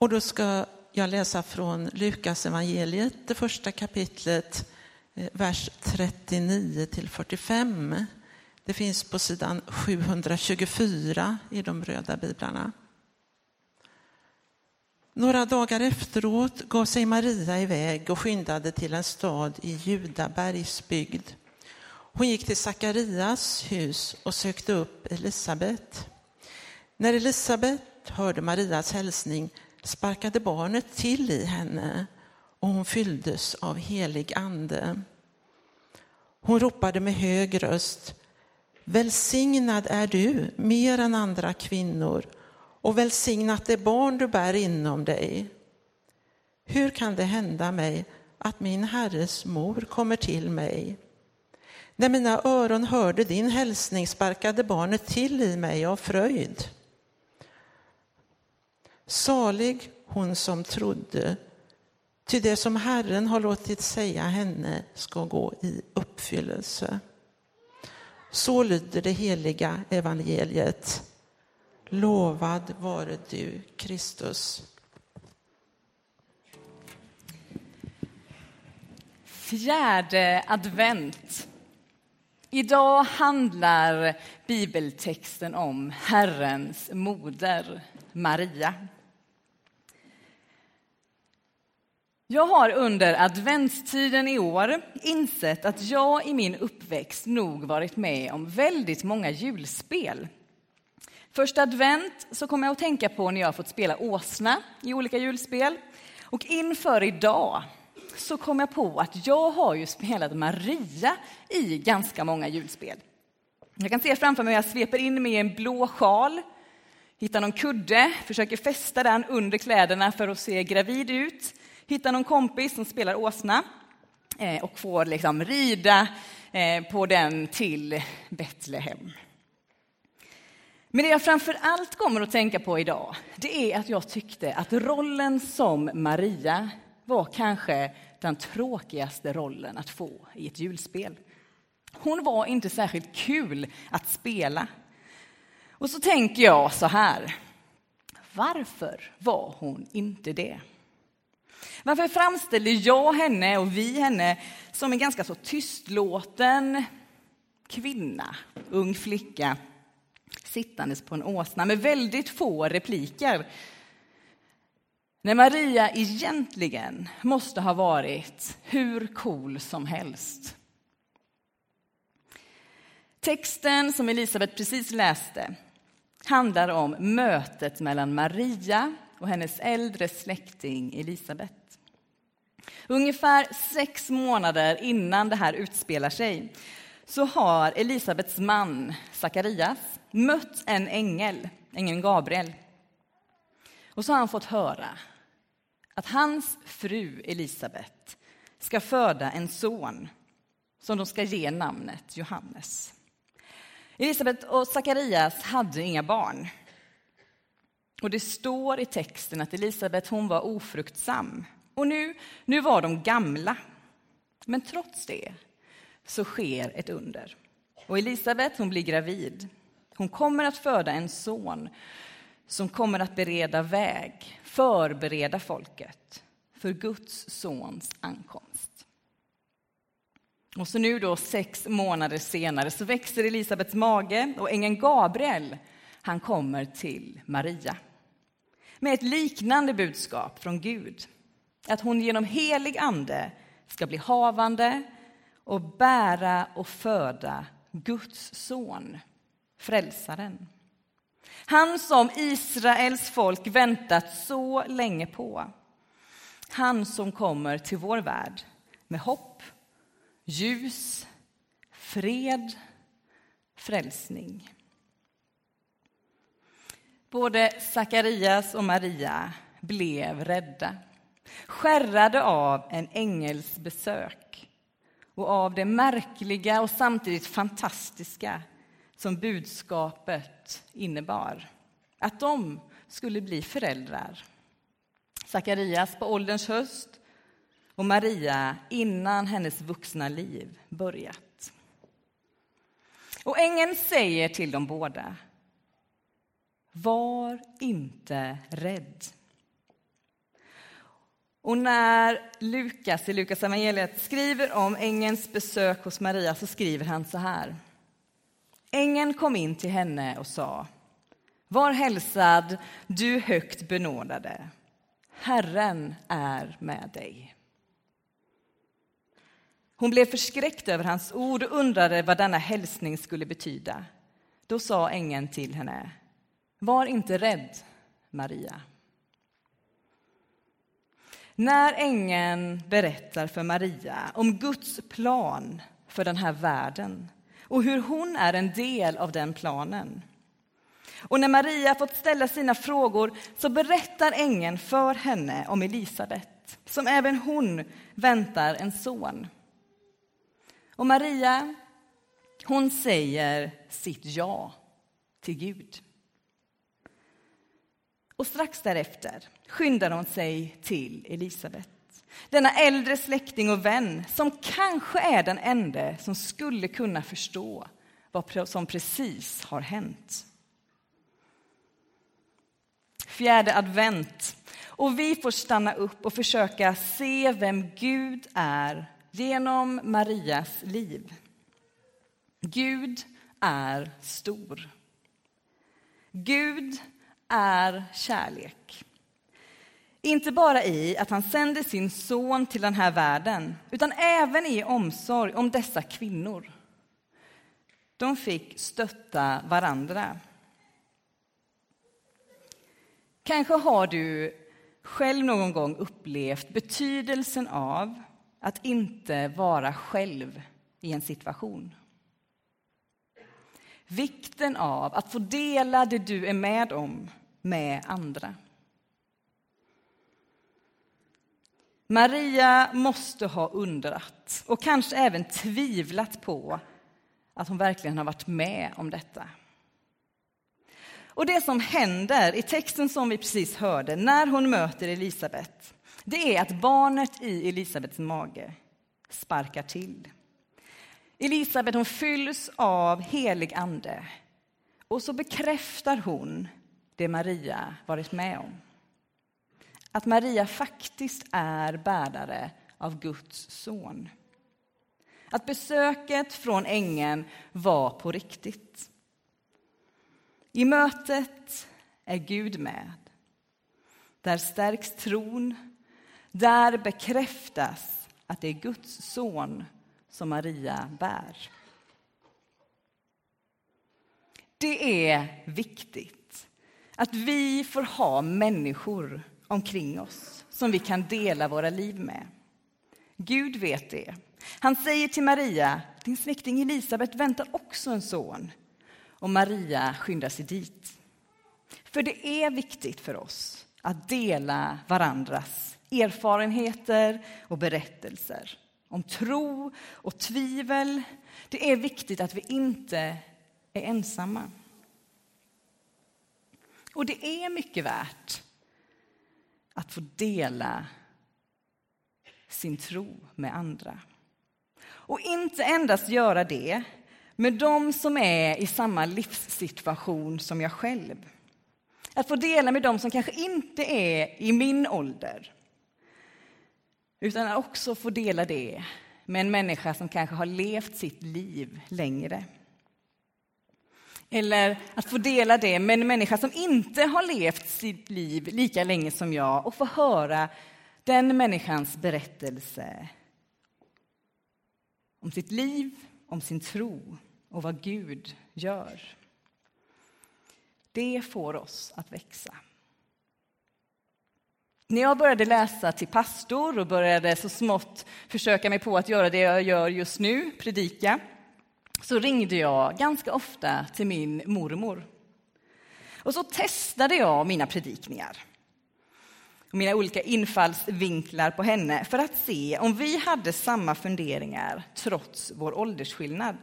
Och då ska jag läsa från Lukas evangeliet, det första kapitlet, eh, vers 39 till 45. Det finns på sidan 724 i de röda biblarna. Några dagar efteråt gav sig Maria iväg och skyndade till en stad i Judabergsbygd. Hon gick till Sakarias hus och sökte upp Elisabet. När Elisabet hörde Marias hälsning sparkade barnet till i henne och hon fylldes av helig ande. Hon ropade med hög röst Välsignad är du mer än andra kvinnor och välsignat det barn du bär inom dig. Hur kan det hända mig att min herres mor kommer till mig? När mina öron hörde din hälsning sparkade barnet till i mig av fröjd. Salig hon som trodde, ty det som Herren har låtit säga henne ska gå i uppfyllelse. Så lyder det heliga evangeliet. Lovad vare du, Kristus. Fjärde advent. Idag handlar bibeltexten om Herrens moder, Maria. Jag har under adventstiden i år insett att jag i min uppväxt nog varit med om väldigt många julspel. Första advent så kom jag att tänka på när jag fått spela åsna i olika julspel. Och inför idag så kom jag på att jag har ju spelat Maria i ganska många julspel. Jag kan se framför mig hur jag sveper in mig i en blå sjal, hittar någon kudde, försöker fästa den under kläderna för att se gravid ut, hittar någon kompis som spelar åsna eh, och får liksom rida eh, på den till Betlehem. Men det jag framför allt kommer att tänka på idag, det är att jag tyckte att rollen som Maria var kanske den tråkigaste rollen att få i ett julspel. Hon var inte särskilt kul att spela. Och så tänker jag så här. Varför var hon inte det? Varför framställer jag henne och vi henne som en ganska så tystlåten kvinna, ung flicka sittandes på en åsna med väldigt få repliker. När Maria egentligen måste ha varit hur cool som helst. Texten som Elisabet precis läste handlar om mötet mellan Maria och hennes äldre släkting Elisabet. Ungefär sex månader innan det här utspelar sig så har Elisabets man Sakarias mött en ängel, ängeln Gabriel. Och så har han fått höra att hans fru Elisabet ska föda en son som de ska ge namnet Johannes. Elisabet och Sakarias hade inga barn. Och det står i texten att Elisabet hon var ofruktsam. Och nu, nu var de gamla. Men trots det så sker ett under. Och Elisabet hon blir gravid. Hon kommer att föda en son som kommer att bereda väg, förbereda folket för Guds sons ankomst. Och så nu då, sex månader senare, så växer Elisabets mage och ängeln Gabriel, han kommer till Maria med ett liknande budskap från Gud. Att hon genom helig ande ska bli havande och bära och föda Guds son, frälsaren. Han som Israels folk väntat så länge på. Han som kommer till vår värld med hopp, ljus, fred, frälsning. Både Sakarias och Maria blev rädda, skärrade av en ängels besök och av det märkliga och samtidigt fantastiska som budskapet innebar. Att de skulle bli föräldrar. Sakarias på ålderns höst och Maria innan hennes vuxna liv börjat. Och ängeln säger till dem båda var inte rädd. Och när Lukas i Lukas evangeliet skriver om ängelns besök hos Maria så skriver han så här. Ängeln kom in till henne och sa Var hälsad, du högt benådade. Herren är med dig. Hon blev förskräckt över hans ord och undrade vad denna hälsning skulle betyda. Då sa ängeln till henne Var inte rädd, Maria. När ängeln berättar för Maria om Guds plan för den här världen och hur hon är en del av den planen. Och när Maria fått ställa sina frågor så berättar ängeln för henne om Elisabet, som även hon väntar en son. Och Maria, hon säger sitt ja till Gud. Och strax därefter skyndar hon sig till Elisabet. Denna äldre släkting och vän som kanske är den enda som skulle kunna förstå vad som precis har hänt. Fjärde advent. Och vi får stanna upp och försöka se vem Gud är genom Marias liv. Gud är stor. Gud är kärlek. Inte bara i att han sände sin son till den här världen utan även i omsorg om dessa kvinnor. De fick stötta varandra. Kanske har du själv någon gång upplevt betydelsen av att inte vara själv i en situation. Vikten av att få dela det du är med om med andra. Maria måste ha undrat och kanske även tvivlat på att hon verkligen har varit med om detta. Och det som händer i texten som vi precis hörde när hon möter Elisabet, det är att barnet i Elisabets mage sparkar till. Elisabet hon fylls av helig ande och så bekräftar hon det Maria varit med om. Att Maria faktiskt är bärare av Guds son. Att besöket från ängeln var på riktigt. I mötet är Gud med. Där stärks tron. Där bekräftas att det är Guds son som Maria bär. Det är viktigt att vi får ha människor omkring oss som vi kan dela våra liv med. Gud vet det. Han säger till Maria, din släkting Elisabet väntar också en son. Och Maria skyndar sig dit. För det är viktigt för oss att dela varandras erfarenheter och berättelser om tro och tvivel. Det är viktigt att vi inte är ensamma. Och det är mycket värt att få dela sin tro med andra. Och inte endast göra det med dem som är i samma livssituation som jag själv. Att få dela med dem som kanske inte är i min ålder. Utan också få dela det med en människa som kanske har levt sitt liv längre. Eller att få dela det med en människa som inte har levt sitt liv lika länge som jag och få höra den människans berättelse om sitt liv, om sin tro och vad Gud gör. Det får oss att växa. När jag började läsa till pastor och började så smått försöka mig på att göra det jag gör just nu, predika, så ringde jag ganska ofta till min mormor. Och så testade jag mina predikningar och mina olika infallsvinklar på henne för att se om vi hade samma funderingar trots vår åldersskillnad.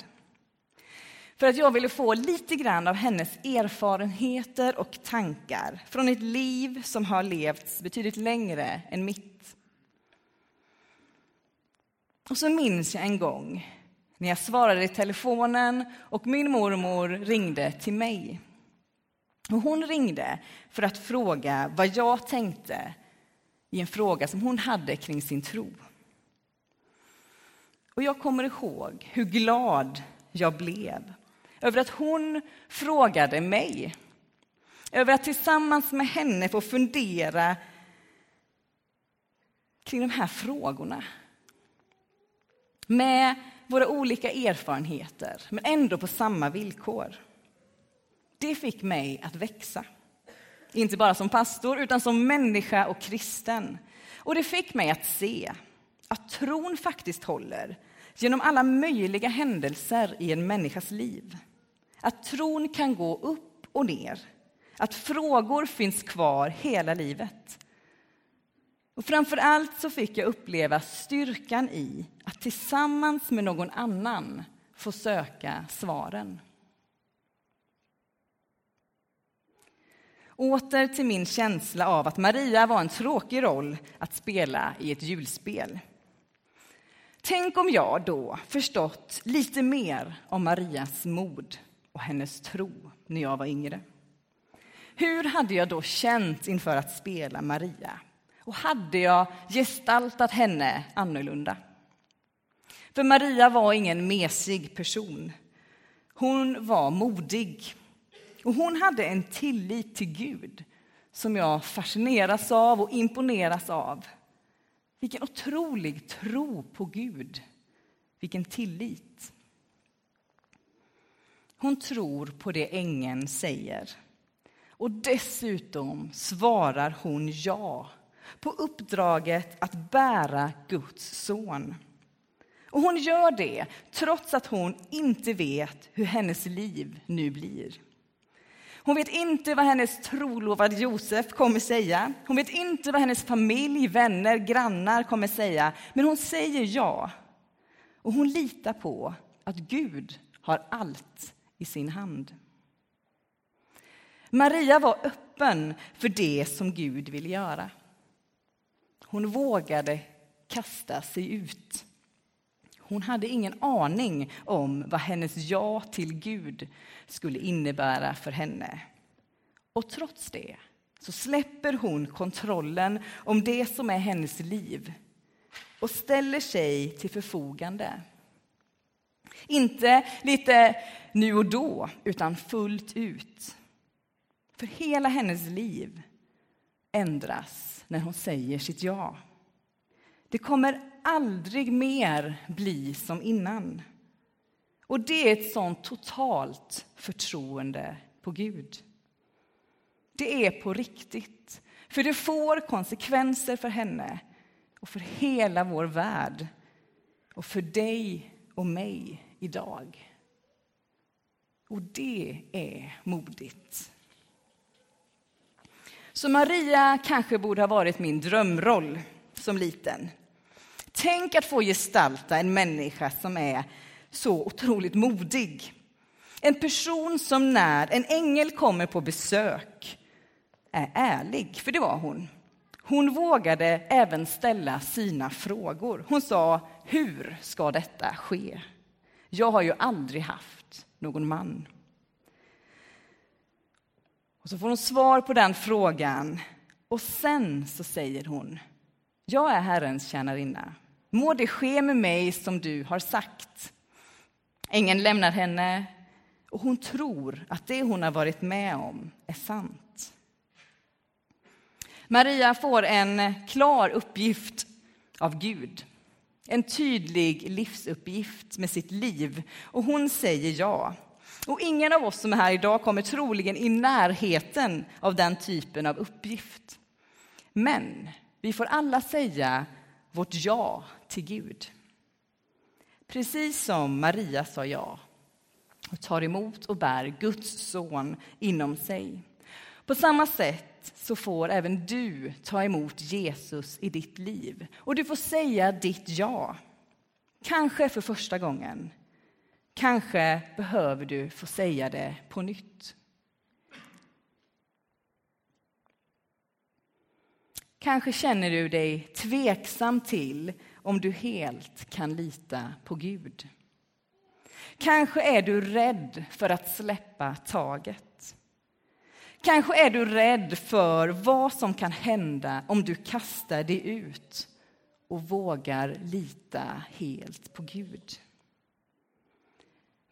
För att jag ville få lite grann av hennes erfarenheter och tankar från ett liv som har levts betydligt längre än mitt. Och så minns jag en gång när jag svarade i telefonen och min mormor ringde till mig. Och hon ringde för att fråga vad jag tänkte i en fråga som hon hade kring sin tro. Och jag kommer ihåg hur glad jag blev över att hon frågade mig. Över att tillsammans med henne få fundera kring de här frågorna. Med våra olika erfarenheter, men ändå på samma villkor. Det fick mig att växa. Inte bara som pastor, utan som människa och kristen. Och det fick mig att se att tron faktiskt håller genom alla möjliga händelser i en människas liv. Att tron kan gå upp och ner. Att frågor finns kvar hela livet. Och framför allt så fick jag uppleva styrkan i att tillsammans med någon annan få söka svaren. Åter till min känsla av att Maria var en tråkig roll att spela i ett julspel. Tänk om jag då förstått lite mer om Marias mod och hennes tro när jag var yngre. Hur hade jag då känt inför att spela Maria? Och hade jag gestaltat henne annorlunda? För Maria var ingen mesig person. Hon var modig. Och hon hade en tillit till Gud som jag fascineras av och imponeras av. Vilken otrolig tro på Gud. Vilken tillit. Hon tror på det ängeln säger. Och dessutom svarar hon ja på uppdraget att bära Guds son. Och hon gör det trots att hon inte vet hur hennes liv nu blir. Hon vet inte vad hennes trolovade Josef kommer säga. Hon vet inte vad hennes familj, vänner, grannar kommer säga. Men hon säger ja. Och hon litar på att Gud har allt i sin hand. Maria var öppen för det som Gud ville göra. Hon vågade kasta sig ut. Hon hade ingen aning om vad hennes ja till Gud skulle innebära för henne. Och trots det så släpper hon kontrollen om det som är hennes liv och ställer sig till förfogande. Inte lite nu och då, utan fullt ut. För hela hennes liv ändras när hon säger sitt ja. Det kommer aldrig mer bli som innan. Och det är ett sånt totalt förtroende på Gud. Det är på riktigt, för det får konsekvenser för henne och för hela vår värld och för dig och mig idag. Och det är modigt. Så Maria kanske borde ha varit min drömroll som liten. Tänk att få gestalta en människa som är så otroligt modig. En person som när en ängel kommer på besök är ärlig, för det var hon. Hon vågade även ställa sina frågor. Hon sa, hur ska detta ske? Jag har ju aldrig haft någon man. Och så får hon svar på den frågan och sen så säger hon, jag är Herrens tjänarinna. Må det ske med mig som du har sagt. Ängeln lämnar henne och hon tror att det hon har varit med om är sant. Maria får en klar uppgift av Gud. En tydlig livsuppgift med sitt liv och hon säger ja. Och ingen av oss som är här idag kommer troligen i närheten av den typen av uppgift. Men vi får alla säga vårt ja till Gud. Precis som Maria sa ja och tar emot och bär Guds son inom sig. På samma sätt så får även du ta emot Jesus i ditt liv och du får säga ditt ja. Kanske för första gången. Kanske behöver du få säga det på nytt. Kanske känner du dig tveksam till om du helt kan lita på Gud. Kanske är du rädd för att släppa taget. Kanske är du rädd för vad som kan hända om du kastar dig ut och vågar lita helt på Gud.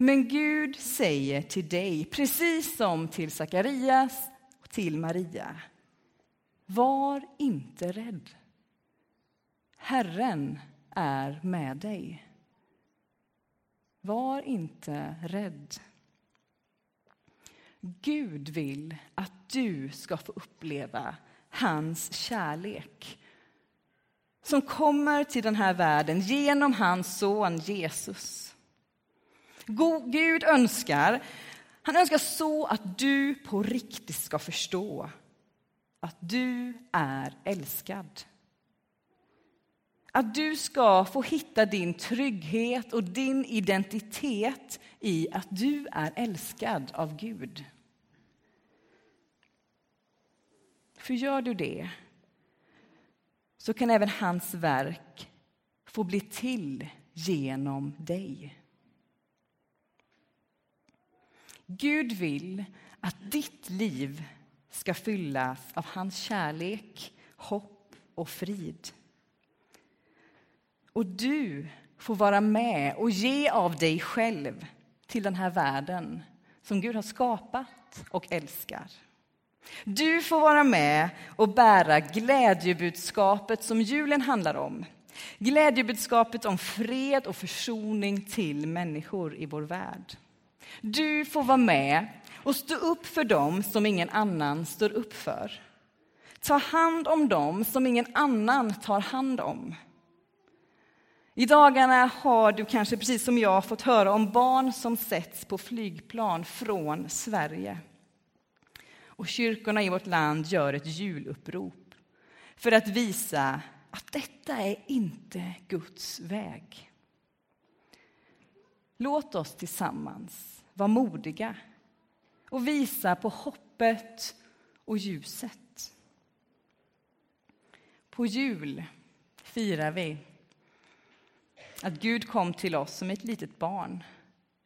Men Gud säger till dig, precis som till Sakarias och till Maria. Var inte rädd. Herren är med dig. Var inte rädd. Gud vill att du ska få uppleva hans kärlek som kommer till den här världen genom hans son Jesus. Gud önskar, han önskar så att du på riktigt ska förstå att du är älskad. Att du ska få hitta din trygghet och din identitet i att du är älskad av Gud. För gör du det så kan även hans verk få bli till genom dig. Gud vill att ditt liv ska fyllas av hans kärlek, hopp och frid. Och du får vara med och ge av dig själv till den här världen som Gud har skapat och älskar. Du får vara med och bära glädjebudskapet som julen handlar om. Glädjebudskapet om fred och försoning till människor i vår värld. Du får vara med och stå upp för dem som ingen annan står upp för. Ta hand om dem som ingen annan tar hand om. I dagarna har du kanske precis som jag fått höra om barn som sätts på flygplan från Sverige. Och kyrkorna i vårt land gör ett julupprop för att visa att detta är inte Guds väg. Låt oss tillsammans var modiga och visa på hoppet och ljuset. På jul firar vi att Gud kom till oss som ett litet barn,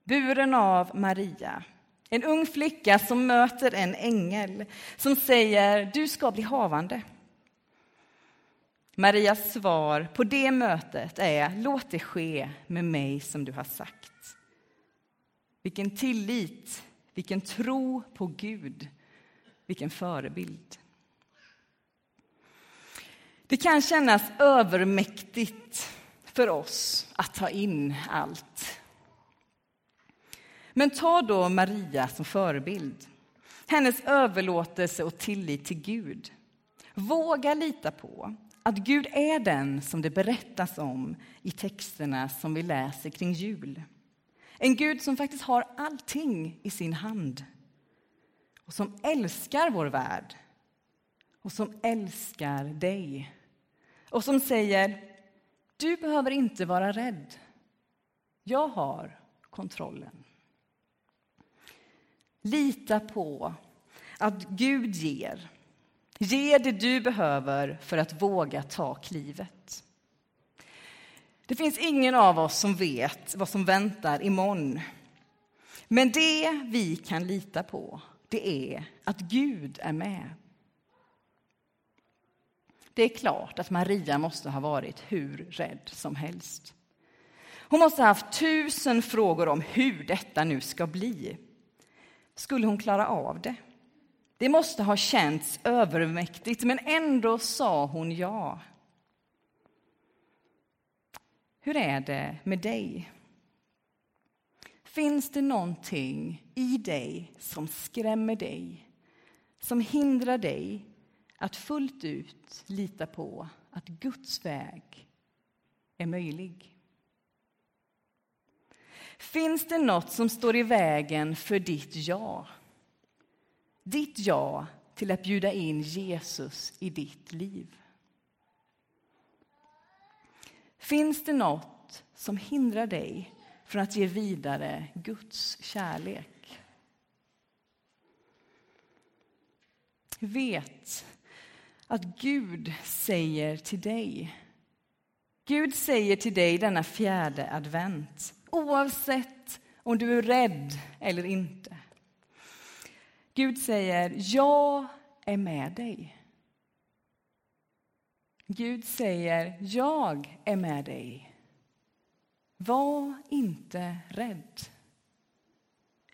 buren av Maria. En ung flicka som möter en ängel som säger du ska bli havande. Marias svar på det mötet är låt det ske med mig som du har sagt. Vilken tillit, vilken tro på Gud, vilken förebild. Det kan kännas övermäktigt för oss att ta in allt. Men ta då Maria som förebild. Hennes överlåtelse och tillit till Gud. Våga lita på att Gud är den som det berättas om i texterna som vi läser kring jul. En Gud som faktiskt har allting i sin hand och som älskar vår värld och som älskar dig och som säger du behöver inte vara rädd. Jag har kontrollen. Lita på att Gud ger. Ge det du behöver för att våga ta klivet. Det finns ingen av oss som vet vad som väntar imorgon. Men det vi kan lita på, det är att Gud är med. Det är klart att Maria måste ha varit hur rädd som helst. Hon måste ha haft tusen frågor om hur detta nu ska bli. Skulle hon klara av det? Det måste ha känts övermäktigt, men ändå sa hon ja. Hur är det med dig? Finns det någonting i dig som skrämmer dig, som hindrar dig att fullt ut lita på att Guds väg är möjlig? Finns det något som står i vägen för ditt ja? Ditt ja till att bjuda in Jesus i ditt liv? Finns det något som hindrar dig från att ge vidare Guds kärlek? Vet att Gud säger till dig Gud säger till dig denna fjärde advent oavsett om du är rädd eller inte. Gud säger, jag är med dig. Gud säger, jag är med dig. Var inte rädd.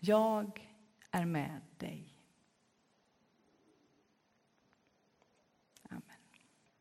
Jag är med dig.